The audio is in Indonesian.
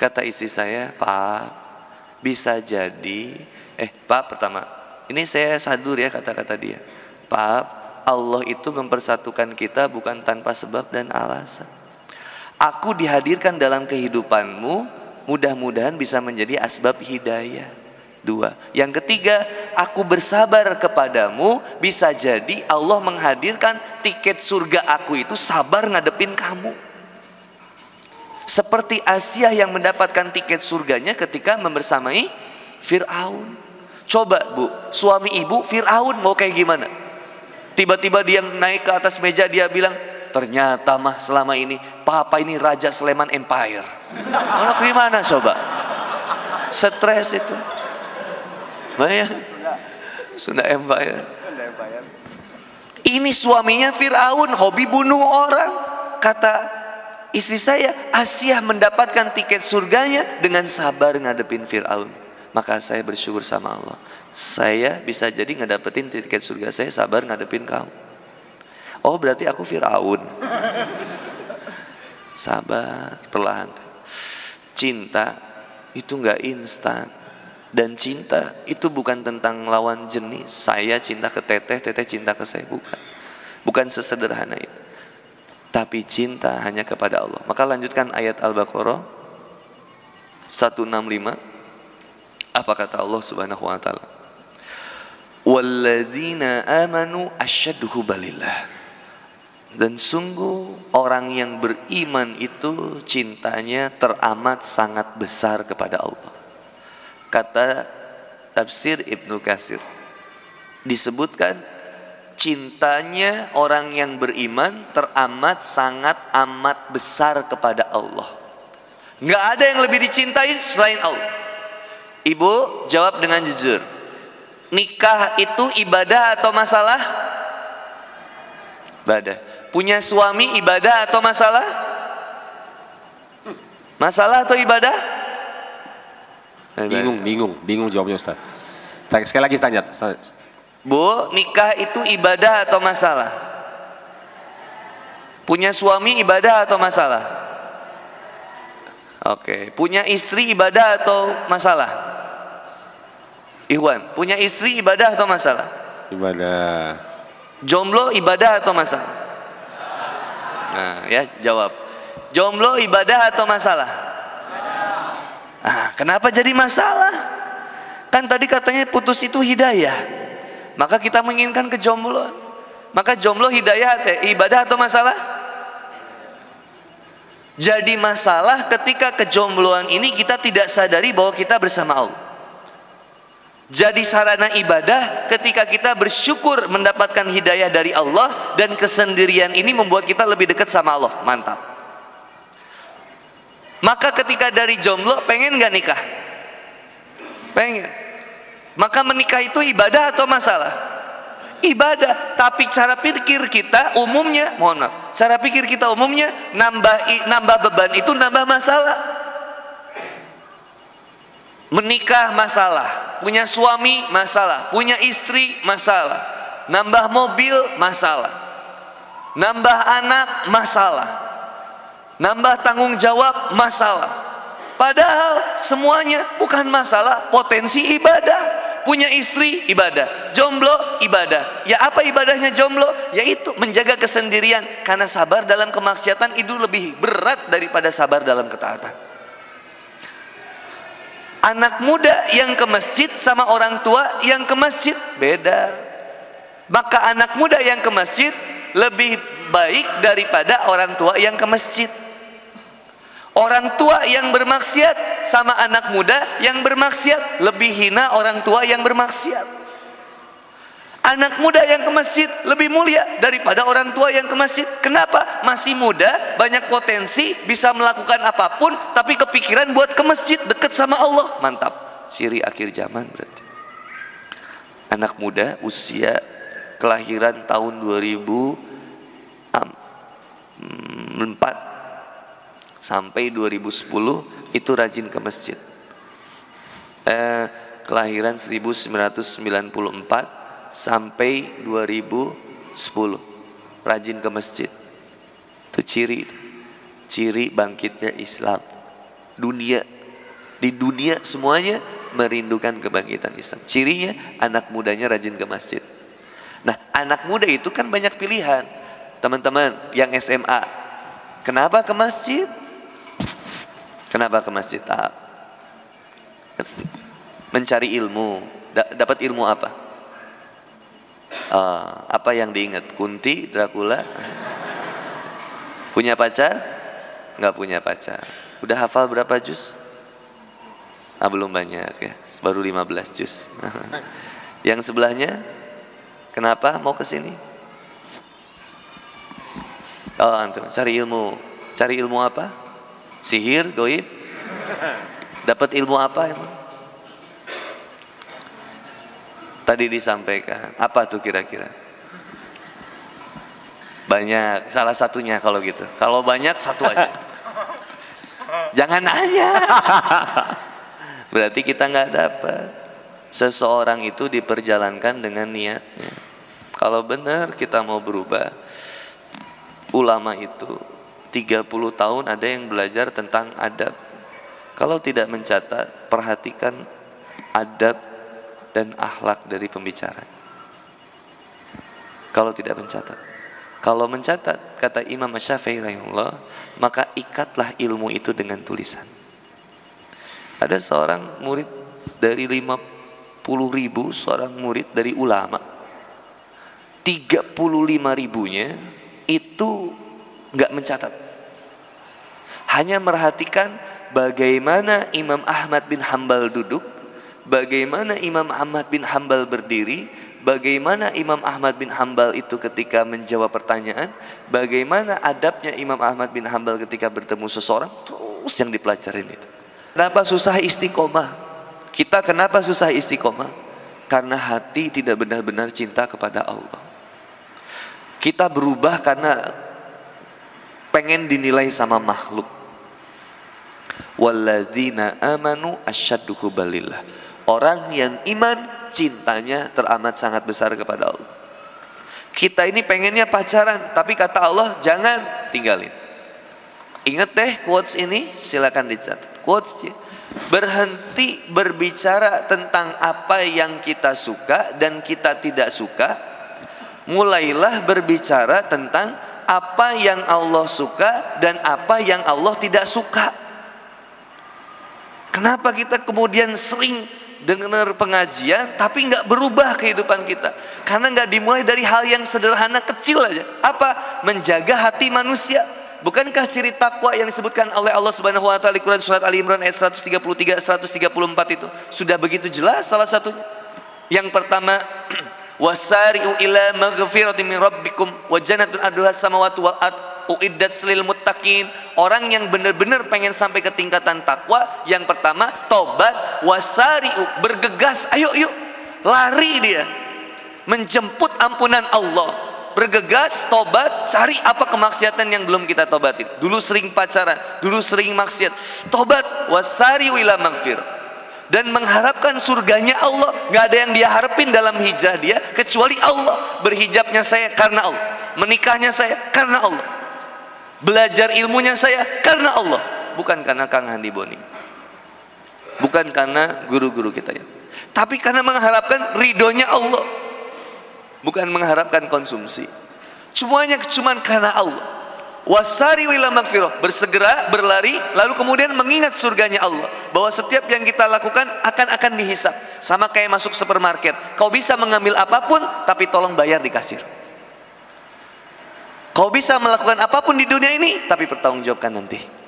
Kata istri saya, Pak, bisa jadi, eh Pak pertama, ini saya sadur ya kata-kata dia. Pak, Allah itu mempersatukan kita bukan tanpa sebab dan alasan. Aku dihadirkan dalam kehidupanmu, mudah-mudahan bisa menjadi asbab hidayah. Dua. Yang ketiga, aku bersabar kepadamu, bisa jadi Allah menghadirkan tiket surga aku itu sabar ngadepin kamu. Seperti Asia yang mendapatkan tiket surganya ketika membersamai Fir'aun. Coba bu, suami ibu Fir'aun mau kayak gimana? Tiba-tiba dia naik ke atas meja dia bilang, ternyata mah selama ini papa ini Raja Sleman Empire. Mana gimana coba? Stres itu. Bayang. Sunda Empire. Ini suaminya Fir'aun, hobi bunuh orang. Kata istri saya, Asia mendapatkan tiket surganya dengan sabar ngadepin Fir'aun. Maka saya bersyukur sama Allah. Saya bisa jadi ngedapetin tiket surga saya sabar ngadepin kamu. Oh berarti aku Fir'aun. Sabar, perlahan. Cinta itu nggak instan dan cinta itu bukan tentang lawan jenis. Saya cinta ke teteh, teteh cinta ke saya. Bukan. Bukan sesederhana itu. Tapi cinta hanya kepada Allah. Maka lanjutkan ayat Al-Baqarah 165. Apa kata Allah Subhanahu wa taala? Walladzina amanu asyaddu balillah. Dan sungguh orang yang beriman itu cintanya teramat sangat besar kepada Allah kata tafsir Ibnu Kasir disebutkan cintanya orang yang beriman teramat sangat amat besar kepada Allah. Nggak ada yang lebih dicintai selain Allah. Ibu jawab dengan jujur. Nikah itu ibadah atau masalah? Ibadah punya suami ibadah atau masalah? Masalah atau ibadah? Bingung, bingung, bingung jawabnya Ustaz. Sekali lagi tanya. Bu, nikah itu ibadah atau masalah? Punya suami ibadah atau masalah? Oke, punya istri ibadah atau masalah? Ikhwan, punya istri ibadah atau masalah? Ibadah. Jomblo ibadah atau masalah? Nah, ya jawab. Jomblo ibadah atau masalah? Ah, kenapa jadi masalah? Kan tadi katanya putus itu hidayah. Maka kita menginginkan kejombloan. Maka jomblo hidayah ibadah atau masalah? Jadi masalah ketika kejombloan ini kita tidak sadari bahwa kita bersama Allah. Jadi sarana ibadah ketika kita bersyukur mendapatkan hidayah dari Allah dan kesendirian ini membuat kita lebih dekat sama Allah. Mantap. Maka ketika dari jomblo pengen gak nikah? Pengen. Maka menikah itu ibadah atau masalah? Ibadah. Tapi cara pikir kita umumnya, mohon maaf, cara pikir kita umumnya nambah nambah beban itu nambah masalah. Menikah masalah, punya suami masalah, punya istri masalah, nambah mobil masalah, nambah anak masalah. Nambah tanggung jawab masalah. Padahal semuanya bukan masalah potensi ibadah punya istri ibadah. Jomblo ibadah. Ya apa ibadahnya jomblo? Yaitu menjaga kesendirian. Karena sabar dalam kemaksiatan itu lebih berat daripada sabar dalam ketaatan. Anak muda yang ke masjid sama orang tua yang ke masjid beda. Maka anak muda yang ke masjid lebih baik daripada orang tua yang ke masjid Orang tua yang bermaksiat sama anak muda yang bermaksiat lebih hina orang tua yang bermaksiat. Anak muda yang ke masjid lebih mulia daripada orang tua yang ke masjid. Kenapa? Masih muda, banyak potensi, bisa melakukan apa pun, tapi kepikiran buat ke masjid dekat sama Allah. Mantap. Ciri akhir zaman berarti. Anak muda usia kelahiran tahun 2004 sampai 2010 itu rajin ke masjid. Eh, kelahiran 1994 sampai 2010 rajin ke masjid. Itu ciri ciri bangkitnya Islam dunia di dunia semuanya merindukan kebangkitan Islam. Cirinya anak mudanya rajin ke masjid. Nah, anak muda itu kan banyak pilihan. Teman-teman yang SMA, kenapa ke masjid? Kenapa ke masjid? Ah, mencari ilmu. dapat ilmu apa? Uh, apa yang diingat? Kunti, Dracula? Punya pacar? Nggak punya pacar. Udah hafal berapa juz? Ah, belum banyak ya, baru 15 juz. Yang sebelahnya, kenapa mau ke sini? Oh, antum cari ilmu. Cari ilmu apa? Sihir, goib? Dapat ilmu apa emang? Tadi disampaikan. Apa tuh kira-kira? Banyak, salah satunya kalau gitu. Kalau banyak satu aja. Jangan nanya. Berarti kita nggak dapat. Seseorang itu diperjalankan dengan niatnya. Kalau benar kita mau berubah, ulama itu 30 tahun ada yang belajar tentang adab. Kalau tidak mencatat, perhatikan adab dan akhlak dari pembicara. Kalau tidak mencatat. Kalau mencatat, kata Imam Syafi'i maka ikatlah ilmu itu dengan tulisan. Ada seorang murid dari 50 ribu, seorang murid dari ulama. 35 ribunya itu nggak mencatat. Hanya merhatikan bagaimana Imam Ahmad bin Hambal duduk, bagaimana Imam Ahmad bin Hambal berdiri, bagaimana Imam Ahmad bin Hambal itu ketika menjawab pertanyaan, bagaimana adabnya Imam Ahmad bin Hambal ketika bertemu seseorang, terus yang dipelajarin itu. Kenapa susah istiqomah? Kita kenapa susah istiqomah? Karena hati tidak benar-benar cinta kepada Allah. Kita berubah karena pengen dinilai sama makhluk. Walladzina amanu asyaddu balillah. Orang yang iman cintanya teramat sangat besar kepada Allah. Kita ini pengennya pacaran, tapi kata Allah jangan tinggalin. Ingat deh quotes ini, silakan dicatat quotes ya. Berhenti berbicara tentang apa yang kita suka dan kita tidak suka. Mulailah berbicara tentang apa yang Allah suka dan apa yang Allah tidak suka. Kenapa kita kemudian sering dengar pengajian tapi nggak berubah kehidupan kita? Karena nggak dimulai dari hal yang sederhana kecil aja. Apa? Menjaga hati manusia Bukankah ciri takwa yang disebutkan oleh Allah Subhanahu wa taala di Quran surat Ali Imran ayat 133 134 itu sudah begitu jelas salah satunya. Yang pertama wasari'u ila maghfiratin min rabbikum wa jannatun arduha samawati wal ard uiddat lil muttaqin. Orang yang benar-benar pengen sampai ke tingkatan takwa yang pertama tobat wasari'u bergegas ayo yuk lari dia menjemput ampunan Allah bergegas, tobat, cari apa kemaksiatan yang belum kita tobatin. Dulu sering pacaran, dulu sering maksiat. Tobat, wasari ila magfir. Dan mengharapkan surganya Allah. Gak ada yang dia harapin dalam hijrah dia kecuali Allah. Berhijabnya saya karena Allah. Menikahnya saya karena Allah. Belajar ilmunya saya karena Allah. Bukan karena Kang Handi Boni. Bukan karena guru-guru kita ya. Tapi karena mengharapkan ridhonya Allah bukan mengharapkan konsumsi. Semuanya cuma karena Allah. Wasari wila magfirah bersegera berlari lalu kemudian mengingat surganya Allah. Bahwa setiap yang kita lakukan akan akan dihisap. Sama kayak masuk supermarket. Kau bisa mengambil apa pun tapi tolong bayar di kasir. Kau bisa melakukan apa pun di dunia ini tapi pertanggungjawabkan nanti